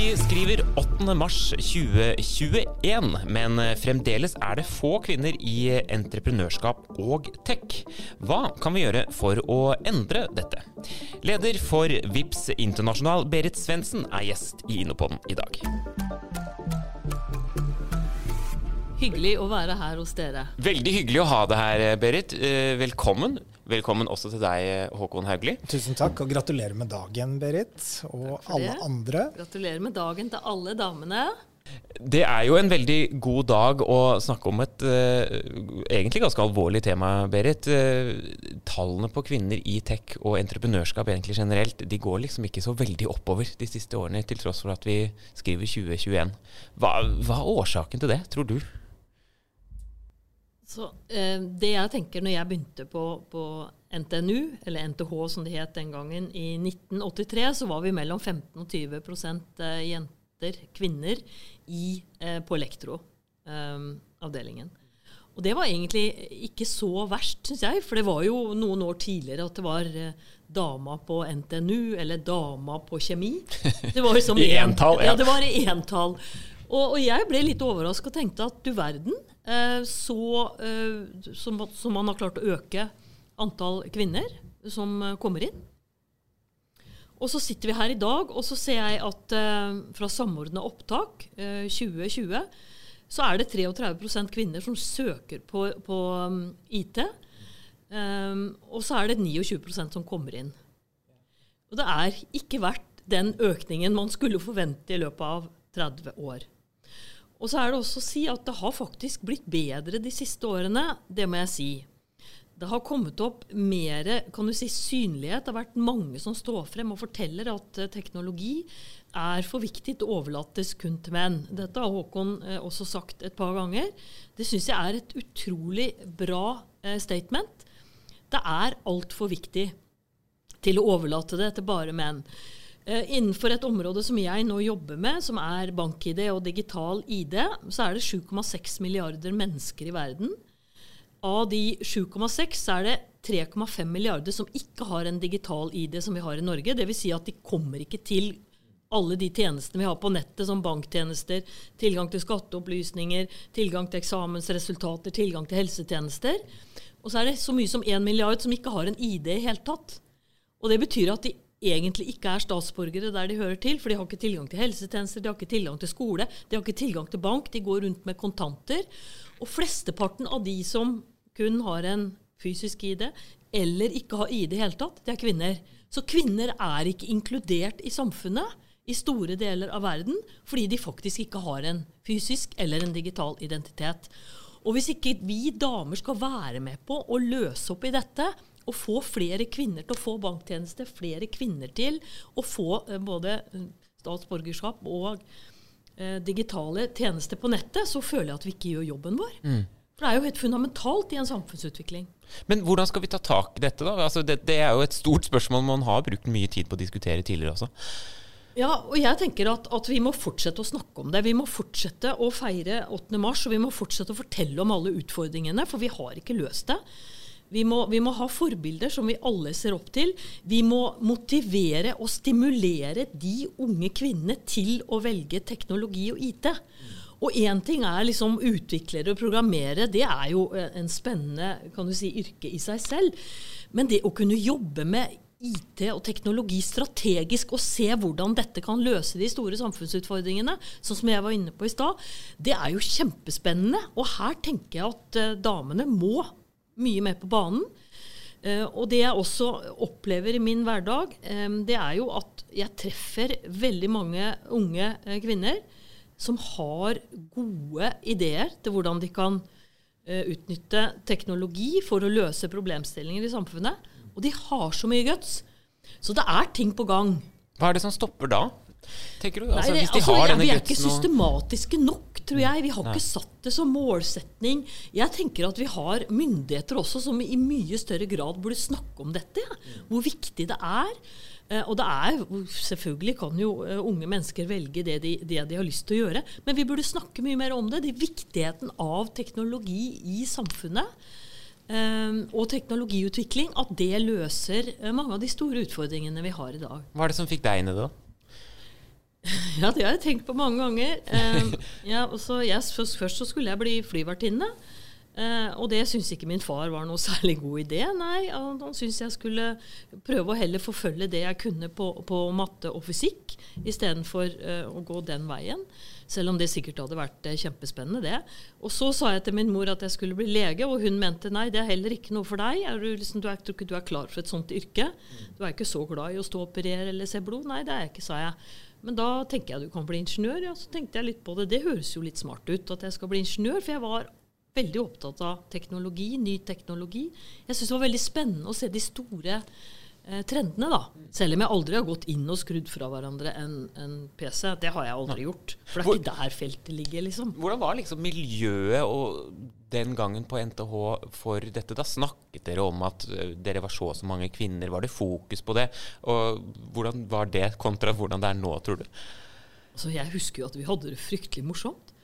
Vi skriver 8. mars 2021, men fremdeles er det få kvinner i entreprenørskap og tech. Hva kan vi gjøre for å endre dette? Leder for VIPS Internasjonal, Berit Svendsen, er gjest i Innopodden i dag. Hyggelig å være her hos dere. Veldig hyggelig å ha deg her, Berit. Eh, velkommen. Velkommen også til deg, Håkon Haugli. Tusen takk, og gratulerer med dagen, Berit. Og alle andre. Gratulerer med dagen til alle damene. Det er jo en veldig god dag å snakke om et uh, egentlig ganske alvorlig tema, Berit. Uh, tallene på kvinner i tech og entreprenørskap egentlig generelt, de går liksom ikke så veldig oppover de siste årene, til tross for at vi skriver 2021. Hva, hva er årsaken til det, tror du? Så, eh, det jeg tenker når jeg begynte på, på, NTNU, eller NTH som det het den gangen, i 1983, så var vi mellom 15 og 20 eh, jenter, kvinner, i, eh, på elektroavdelingen. Eh, og det var egentlig ikke så verst, syns jeg, for det var jo noen år tidligere at det var eh, dama på NTNU eller dama på kjemi. Det var liksom I entall, ja. ja. Det var i entall. Og, og jeg ble litt overraska og tenkte at du verden, så, så, så som, som, man har klart å øke antall kvinner som eh, kommer inn. Og så sitter vi her i dag, og så ser jeg at fra Samordna opptak 2020 så er det 33% kvinner som søker på, på um, IT. Um, og så er det 29% som kommer inn. Og det er ikke verdt den økningen man skulle forvente i løpet av 30 år. Og så er det også å si at det har faktisk blitt bedre de siste årene. Det må jeg si. Det har kommet opp mer kan du si, synlighet. Det har vært mange som står frem og forteller at eh, teknologi er for viktig til å overlates kun til menn. Dette har Håkon eh, også sagt et par ganger. Det syns jeg er et utrolig bra eh, statement. Det er altfor viktig til å overlate det til bare menn. Eh, innenfor et område som jeg nå jobber med, som er bank-ID og digital ID, så er det 7,6 milliarder mennesker i verden. Av de 7,6 er det 3,5 milliarder som ikke har en digital ID som vi har i Norge. Dvs. Si at de kommer ikke til alle de tjenestene vi har på nettet, som banktjenester, tilgang til skatteopplysninger, tilgang til eksamensresultater, tilgang til helsetjenester. Og så er det så mye som 1 milliard som ikke har en ID i hele tatt. Og det betyr at de egentlig ikke er statsborgere der de hører til, for de har ikke tilgang til helsetjenester, de har ikke tilgang til skole, de har ikke tilgang til bank, de går rundt med kontanter. Og flesteparten av de som kun har en fysisk ID, eller ikke har ID i hele tatt, det er kvinner. Så kvinner er ikke inkludert i samfunnet i store deler av verden fordi de faktisk ikke har en fysisk eller en digital identitet. Og hvis ikke vi damer skal være med på å løse opp i dette, å få flere kvinner til å få banktjeneste, flere kvinner til å få eh, både eh, statsborgerskap og eh, digitale tjenester på nettet, så føler jeg at vi ikke gjør jobben vår. Mm. For det er jo helt fundamentalt i en samfunnsutvikling. Men hvordan skal vi ta tak i dette, da? Altså, det, det, er jo et stort spørsmål man har brukt mye tid på å diskutere tidligere også. Ja, og jeg tenker at, at, vi må fortsette å snakke om det. Vi må fortsette å feire 8. mars, og vi må fortsette å fortelle om alle utfordringene, for vi har ikke løst det. Vi må, vi må, ha forbilder som vi alle ser opp til. Vi må motivere og stimulere de unge kvinnene til å velge teknologi og IT. Og én ting er liksom utviklere og programmere, det er jo en spennende kan du si, yrke i seg selv. Men det å kunne jobbe med IT og teknologi strategisk og se hvordan dette kan løse de store samfunnsutfordringene, sånn som jeg var inne på i stad, det er jo kjempespennende. Og her tenker jeg at uh, damene må mye mer på banen. Uh, og det jeg også opplever i min hverdag, um, det er jo at jeg treffer veldig mange unge uh, kvinner som har gode ideer til hvordan de kan utnytte teknologi for å løse problemstillinger i samfunnet. Og de har så mye guts. Så det er ting på gang. Hva er det som stopper da? Tenker du? Altså, Nei, det, altså, ja, vi er ikke systematiske nok, tror jeg. Vi har Nei. ikke satt det som målsetning. Jeg tenker at vi har myndigheter også som i mye større grad burde snakke om dette. Ja. Hvor viktig det er. Uh, og det er, Selvfølgelig kan jo uh, unge mennesker velge det de, det de, har lyst til å gjøre, men vi burde snakke mye mer om det. det viktigheten av teknologi i samfunnet. Um, og teknologiutvikling, at det løser mange av de store utfordringene vi har i dag. Hva er det som fikk deg inn i det? da? Ja, det har jeg tenkt på mange ganger. Eh, ja, så yes, først, først så skulle jeg bli flyvertinne. Eh, og det syntes ikke min far var noe særlig god idé. Nei, han, syntes jeg skulle prøve å heller forfølge det jeg kunne på, på matte og fysikk, istedenfor eh, å gå den veien. Selv om det sikkert hadde vært eh, kjempespennende, det. Og så sa jeg til min mor at jeg skulle bli lege, og hun mente nei, det er heller ikke noe for deg. Er du, liksom, du er, tror ikke du er klar for et sånt yrke. Du er ikke så glad i å stå og operere eller se blod. Nei, det er jeg ikke, sa jeg. Men da tenker jeg du kan bli ingeniør. Ja, så tenkte jeg litt på det. Det høres jo litt smart ut at jeg skal bli ingeniør, for jeg var veldig opptatt av teknologi, ny teknologi. Jeg syns det var veldig spennende å se de store trendene, da. Selv om jeg aldri har gått inn og skrudd fra hverandre en, en PC. Det har jeg aldri gjort. For det er ikke der feltet ligger, liksom. Hvordan var liksom miljøet og den gangen på NTH for dette? Da snakket dere om at uh, dere var så og så mange kvinner. Var det fokus på det? Og hvordan var det kontra hvordan det er nå, tror du? Altså, jeg husker jo at vi hadde det fryktelig morsomt.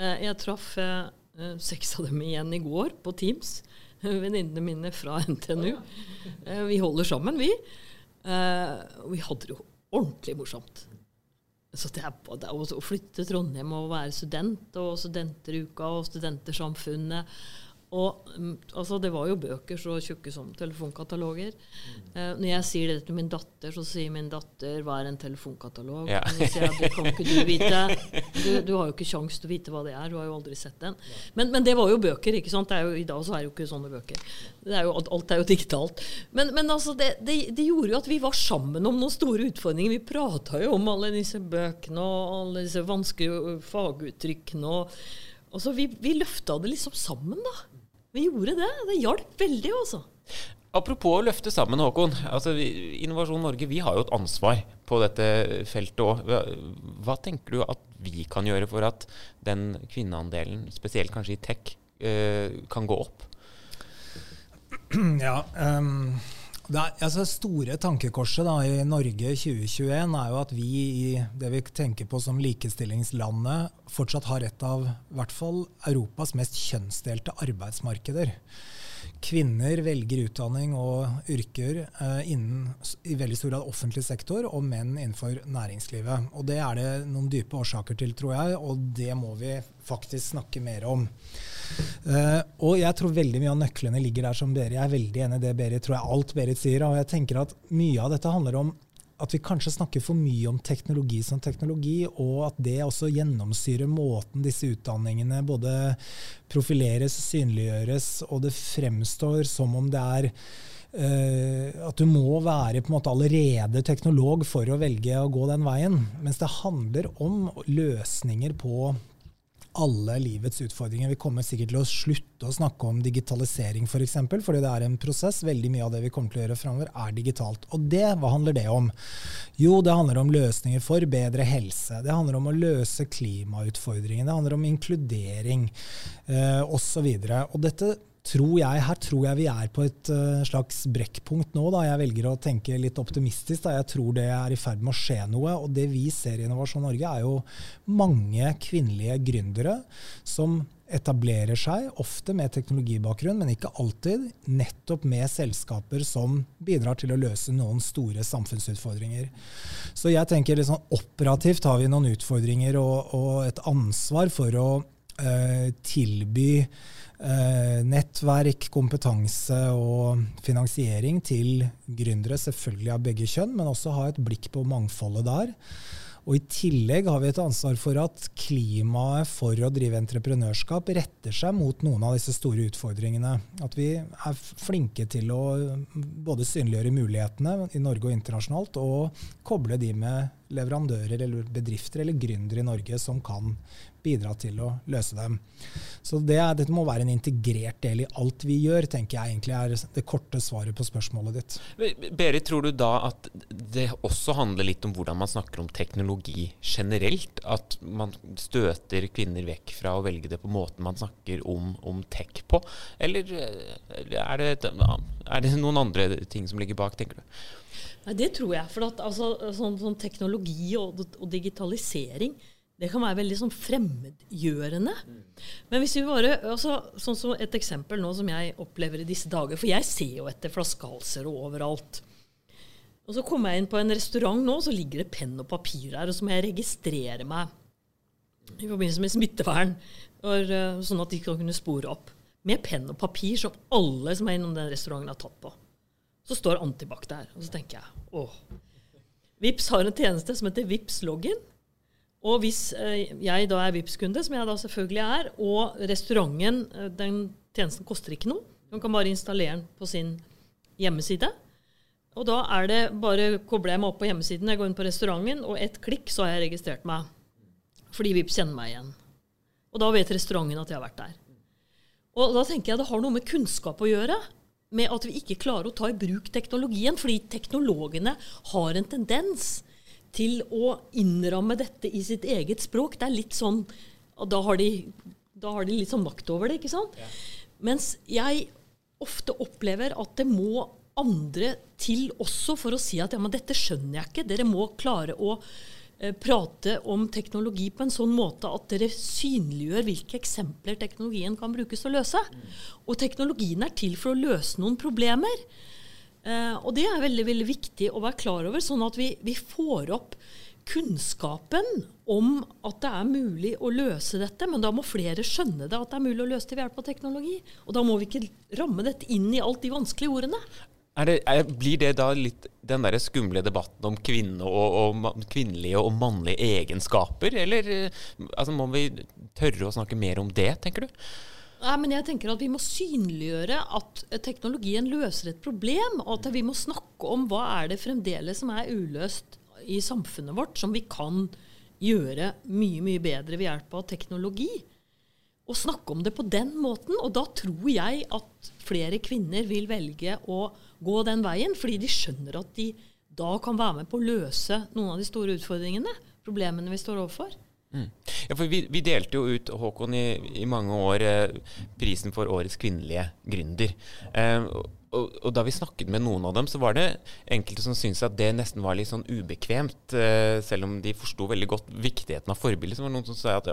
Eh, jeg traff eh, eh, seks av dem igjen i går på Teams. Venninnene mine fra NTNU. Eh, vi holder sammen, vi. Eh, og vi hadde det jo ordentlig morsomt. Så det er, det er å flytte til Trondheim og være student, og Studenteruka og Studentersamfunnet og mm, altså, Det var jo bøker så tjukke som telefonkataloger. Eh, når jeg sier det til min datter, så sier min datter 'hva er en telefonkatalog'? Ja. Og så sier jeg, det kan ikke du vite. Du, du har jo ikke kjangs til å vite hva det er. Du har jo aldri sett den. Men, men det var jo bøker. ikke sant? Det jo, I dag så er det jo ikke sånne bøker. Det er jo, alt er jo digitalt. Men, men altså, det, det, det gjorde jo at vi var sammen om noen store utfordringer. Vi prata jo om alle disse bøkene og alle disse vanskelige faguttrykkene. og så vi, vi løfta det liksom sammen, da. Vi gjorde det. Det hjalp veldig, altså. Apropos å løfte sammen, Håkon. Altså, vi, Innovasjon Norge vi har jo et ansvar på dette feltet òg. Hva, hva tenker du at vi kan gjøre for at den kvinneandelen, spesielt kanskje i tech, eh, kan gå opp? Ja, ehm, det altså store tankekorset da, i Norge 2021 er jo at vi i det vi tenker på som likestillingslandet, fortsatt har et av i hvert fall Europas mest kjønnsdelte arbeidsmarkeder. Kvinner velger utdanning og yrker eh, innen i veldig stor grad offentlig sektor, og menn innenfor næringslivet. Og Det er det noen dype årsaker til, tror jeg, og det må vi faktisk snakke mer om. Eh, og jeg tror veldig mye av nøklene ligger der som Berit. Jeg er veldig enig i det Berit tror jeg alt Berit sier. Og jeg tenker at mye av dette handler om at vi kanskje snakker for mye om teknologi som teknologi, og at det også gjennomsyrer måten disse utdanningene både profileres, synliggjøres, og det fremstår som om det er uh, at du må være på en måte allerede teknolog for å velge å gå den veien. Mens det handler om løsninger på alle livets utfordringer. Vi kommer sikkert til å slutte å snakke om digitalisering f.eks., for eksempel, fordi det er en prosess. Veldig mye av det vi kommer til å gjøre framover, er digitalt. Og det, hva handler det om? Jo, det handler om løsninger for bedre helse. Det handler om å løse klimautfordringene. Det handler om inkludering eh, osv. Og, og dette tror jeg, her tror jeg vi er på et uh, slags brekkpunkt nå. Da. Jeg velger å tenke litt optimistisk. Da. Jeg tror det er i ferd med å skje noe. Og det vi ser i Innovasjon Norge, er jo mange kvinnelige gründere som etablerer seg, ofte med teknologibakgrunn, men ikke alltid, nettopp med selskaper som bidrar til å løse noen store samfunnsutfordringer. Så jeg tenker liksom operativt har vi noen utfordringer og, og et ansvar for å tilby Eh, nettverk, kompetanse og finansiering til gründere, selvfølgelig av begge kjønn, men også ha et blikk på mangfoldet der. Og I tillegg har vi et ansvar for at klimaet for å drive entreprenørskap retter seg mot noen av disse store utfordringene. At vi er flinke til å både synliggjøre mulighetene i Norge og internasjonalt, og koble de med leverandører eller bedrifter eller gründere i Norge som kan bidra til å løse dem. Så det, dette må være en integrert del i alt vi gjør, tenker jeg egentlig er det korte svaret på spørsmålet ditt. Berit, tror du da at det også handler litt om hvordan man snakker om teknologi generelt? At man støter kvinner vekk fra å velge det på måten man snakker om, om tech på? Eller er det, er det noen andre ting som ligger bak, tenker du? Nei, Det tror jeg. For at, altså, sånn, sånn teknologi og, og, digitalisering det kan være veldig sånn fremmedgjørende. Men hvis vi bare, altså, sånn som Et eksempel nå som jeg opplever i disse dager, for jeg ser jo etter flaskehalser overalt. Og så kommer jeg inn på en restaurant nå, så ligger det penn og papir her, og så må jeg registrere meg i forbindelse med smittevern, og, eh, sånn at de kan kunne spore opp. Med penn og papir som alle som er innom den restauranten, har tatt på. Så står Antibac der, og så tenker jeg åh. Vips har en tjeneste som heter Vips login. Og hvis eh, jeg da er vips kunde som jeg da selvfølgelig er, og restauranten eh, Den tjenesten koster ikke noe. Man kan bare installere den på sin hjemmeside. Og da er det bare kobler jeg meg opp på hjemmesiden, jeg går inn på restauranten, og ett klikk så har jeg registrert meg. Fordi Vipps kjenner meg igjen. Og da vet restauranten at jeg har vært der. Og da tenker jeg det har noe med kunnskap å gjøre. Med at vi ikke klarer å ta i bruk teknologien. Fordi teknologene har en tendens til å innramme dette i sitt eget språk. Det er litt sånn og da har, de, da har de litt sånn makt over det, ikke sant? Ja. Mens jeg ofte opplever at det må andre til også for å si at ja, men dette skjønner jeg ikke. Dere må klare å eh, prate om teknologi på en sånn måte at dere synliggjør hvilke eksempler teknologien kan brukes til å løse. Og teknologien er til for å løse noen problemer. Eh, og det er veldig, veldig viktig å være klar over, sånn at vi, vi får opp kunnskapen om at det er mulig å løse dette, men da må flere skjønne det, at det er mulig å løse det ved hjelp av teknologi. Og da må vi ikke ramme dette inn i alt de vanskelige ordene. Er det, er, blir det da litt den der skumle debatten om kvinne og, og, kvinnelige og mannlige egenskaper, eller altså, må vi tørre å snakke mer om det, tenker du? Nei, men jeg tenker at Vi må synliggjøre at teknologien løser et problem, og at vi må snakke om hva er det fremdeles som er uløst i samfunnet vårt, som vi kan gjøre mye mye bedre ved hjelp av teknologi. Og snakke om det på den måten. Og da tror jeg at flere kvinner vil velge å gå den veien, fordi de skjønner at de da kan være med på å løse noen av de store utfordringene, problemene vi står overfor. Mm. Ja, for vi, vi, delte jo ut, Håkon, i, i mange år eh, prisen for årets kvinnelige gründer. Eh, og, og, da vi snakket med noen av dem, så var det enkelte som syntes at det nesten var litt sånn ubekvemt. Eh, selv om de forsto veldig godt viktigheten av forbilder. Så var det noen som sa at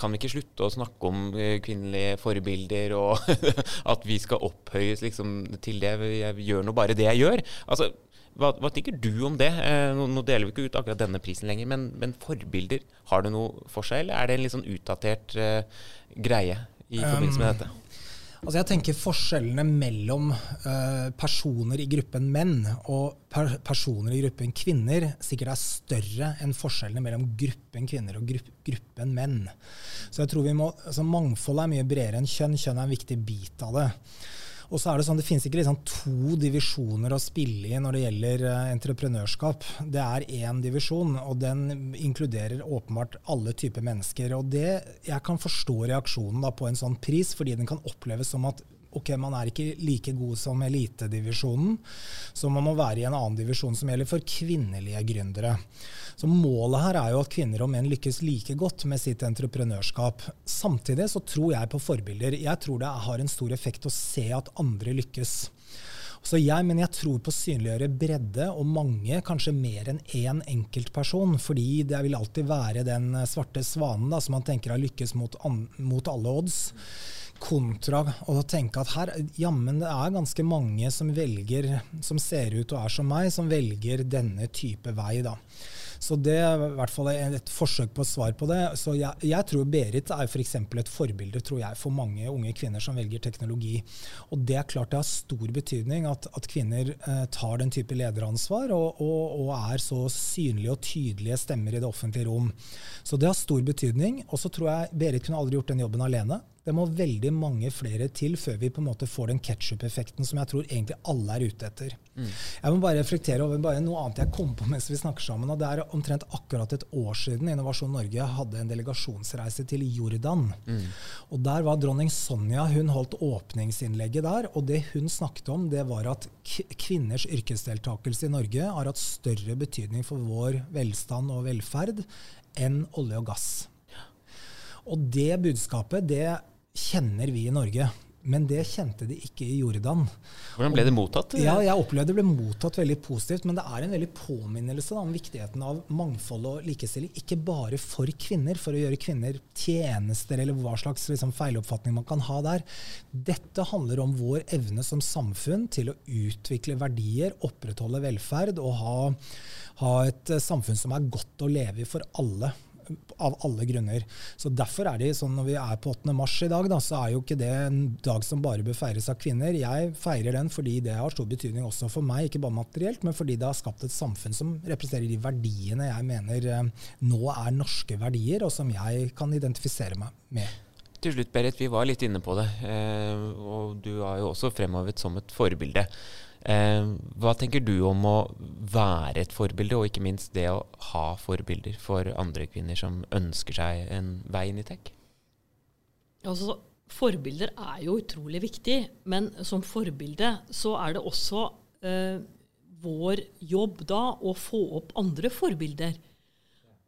kan vi ikke slutte å snakke om eh, kvinnelige forbilder, og at vi skal opphøyes liksom, til det. Jeg gjør nå bare det jeg gjør. Altså, hva, hva, tenker du om det? Eh, nå, nå, deler vi ikke ut akkurat denne prisen lenger, men, men, forbilder, har det noe for seg, eller er det en litt sånn utdatert eh, greie i forbindelse med um, dette? Altså jeg tenker Forskjellene mellom uh, personer i gruppen menn og per personer i gruppen kvinner sikkert er større enn forskjellene mellom gruppen kvinner og grupp gruppen menn. Så jeg tror vi må, altså Mangfold er mye bredere enn kjønn. Kjønn er en viktig bit av det. Og så er Det sånn, det finnes ikke liksom to divisjoner å spille i når det gjelder uh, entreprenørskap. Det er én divisjon, og den inkluderer åpenbart alle typer mennesker. Og det, Jeg kan forstå reaksjonen da på en sånn pris, fordi den kan oppleves som at ok, man er ikke like god som elitedivisjonen, så man må være i en annen divisjon som gjelder for kvinnelige gründere. Så Målet her er jo at kvinner og menn lykkes like godt med sitt entreprenørskap. Samtidig så tror jeg på forbilder. Jeg tror det har en stor effekt å se at andre lykkes. Så jeg, men jeg tror på å synliggjøre bredde og mange, kanskje mer enn én enkeltperson. Fordi det vil alltid være den svarte svanen da, som man tenker har lykkes mot, mot alle odds kontra å tenke at her, jammen det er ganske mange som velger, som ser ut og er som meg, som velger denne type vei. da. Så det er i hvert fall et forsøk på å svare på det. Så jeg, jeg tror Berit er f.eks. For et forbilde tror jeg, for mange unge kvinner som velger teknologi. Og det er klart det har stor betydning at, at kvinner eh, tar den type lederansvar og, og, og, er så synlige og tydelige stemmer i det offentlige rom. Så det har stor betydning. Og så tror jeg Berit kunne aldri gjort den jobben alene. Det må veldig mange flere til før vi på en måte får den ketsjup-effekten som jeg tror egentlig alle er ute etter. Mm. Jeg må bare reflektere over bare noe annet jeg kom på mens vi snakker sammen. og Det er omtrent akkurat et år siden Innovasjon Norge hadde en delegasjonsreise til Jordan. Mm. Og Der var dronning Sonja. Hun holdt åpningsinnlegget der. Og det hun snakket om, det var at kvinners yrkesdeltakelse i Norge har hatt større betydning for vår velstand og velferd enn olje og gass. Og det budskapet, det kjenner vi i Norge. Men det kjente de ikke i Jordan. Hvordan ble det mottatt? Ja, jeg opplevde det ble mottatt veldig positivt. Men det er en veldig påminnelse om viktigheten av mangfold og likestilling. Ikke bare for kvinner, for å gjøre kvinner tjenester, eller hva slags liksom, feiloppfatning man kan ha der. Dette handler om vår evne som samfunn til å utvikle verdier, opprettholde velferd og ha, ha et samfunn som er godt å leve i for alle av alle grunner. Så Derfor er det sånn når vi er på 8. mars i dag, da, så er jo ikke det en dag som bare bør feires av kvinner. Jeg feirer den fordi det har stor betydning også for meg, ikke bare materielt, men fordi det har skapt et samfunn som representerer de verdiene jeg mener eh, nå er norske verdier, og som jeg kan identifisere meg med. Til slutt, Berit, vi var litt inne på det, eh, og du er jo også fremhevet som et forbilde. Eh, hva tenker du om å være et forbilde, og ikke minst det å ha forbilder for andre kvinner som ønsker seg en vei inn i tech? Altså, forbilder er jo utrolig viktig, men som forbilde så er det også eh, vår jobb da å få opp andre forbilder.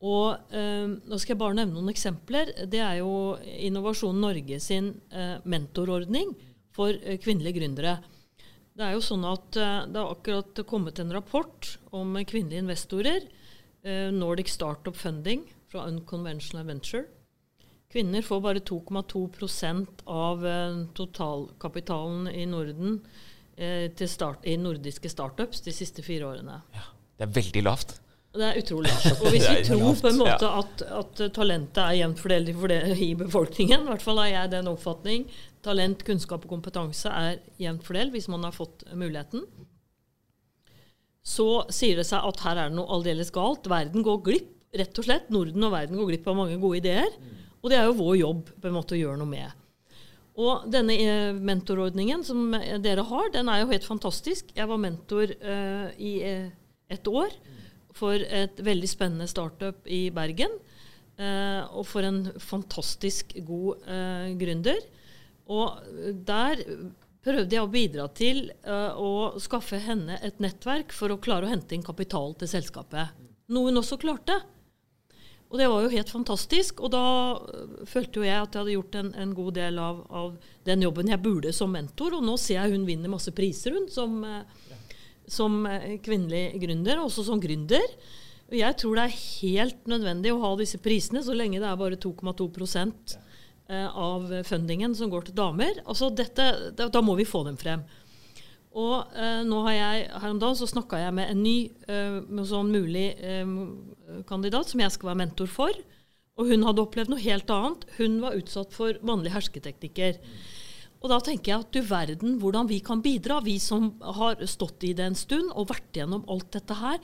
Og eh, Nå skal jeg bare nevne noen eksempler. Det er jo Innovasjon Norge sin eh, mentorordning for eh, kvinnelige gründere. Det er jo sånn at uh, det har akkurat kommet en rapport om kvinnelige investorer. Uh, Nordic Startup Funding fra Unconventional Venture. Kvinner får bare 2,2% av uh, totalkapitalen i Norden start, i nordiske startups de siste fire årene. Ja, det er veldig lavt. Det er utrolig. Og hvis vi tror på en måte at, at talentet er jevnt fordelt i befolkningen, i hvert fall har jeg den oppfatning, talent, kunnskap og kompetanse er jevnt fordelt hvis man har fått muligheten, så sier det seg at her er det noe aldeles galt. Verden går glipp, rett og slett. Norden og verden går glipp av mange gode ideer. Og det er jo vår jobb på en måte å gjøre noe med. Og denne eh, mentorordningen som dere har, den er jo helt fantastisk. Jeg var mentor uh, i uh, et år for et veldig spennende startup i Bergen. Uh, og for en fantastisk god uh, gründer. Og der prøvde jeg å bidra til uh, å skaffe henne et nettverk for å klare å hente inn kapital til selskapet. Noe hun også klarte. Og det var jo helt fantastisk. Og da følte jo jeg at jeg hadde gjort en, en god del av, av, den jobben jeg burde som mentor. Og nå ser jeg hun vinner masse priser, hun, som, som eh, kvinnelig gründer, også som gründer. Jeg tror det er helt nødvendig å ha disse prisene så lenge det er bare 2,2 eh, av fundingen som går til damer. Altså dette, da må vi få dem frem. Og eh, nå har jeg, Her om dagen så snakka jeg med en ny eh, sånn mulig eh, kandidat som jeg skal være mentor for. Og hun hadde opplevd noe helt annet. Hun var utsatt for mannlige hersketeknikker. Mm. Og da tenker jeg at du verden hvordan vi kan bidra, vi som har stått i det en stund og vært gjennom alt dette her.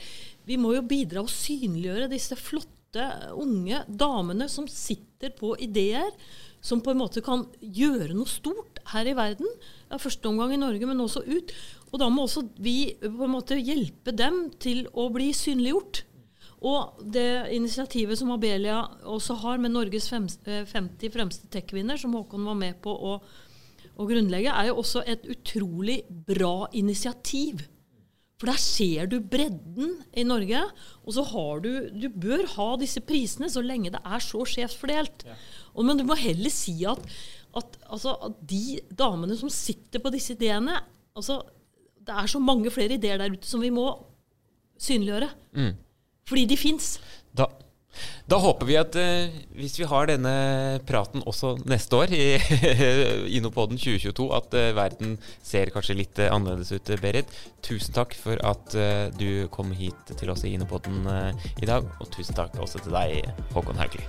Vi må jo bidra og synliggjøre disse flotte, unge damene som sitter på ideer, som på en måte kan gjøre noe stort her i verden. Er første omgang i Norge, men også ut. Og da må også vi på en måte hjelpe dem til å bli synliggjort. Og det initiativet som Abelia også har med Norges 50 eh, fremste tech-kvinner, som Håkon var med på å å grunnlegge, er jo også et utrolig bra initiativ. For der ser du bredden i Norge. Og så har du Du bør ha disse prisene så lenge det er så skjevt fordelt. Ja. Og, men du må heller si at, at, altså, at, de damene som sitter på disse ideene altså, Det er så mange flere ideer der ute som vi må synliggjøre. Mm. Fordi de fins. Da da håper vi at eh, hvis vi har denne praten også neste år, i Innopoden 2022, at eh, verden ser kanskje litt eh, annerledes ut, Berit. Tusen takk for at eh, du kom hit til oss i Innopoden eh, i dag. Og tusen takk også til deg, Håkon Haugli.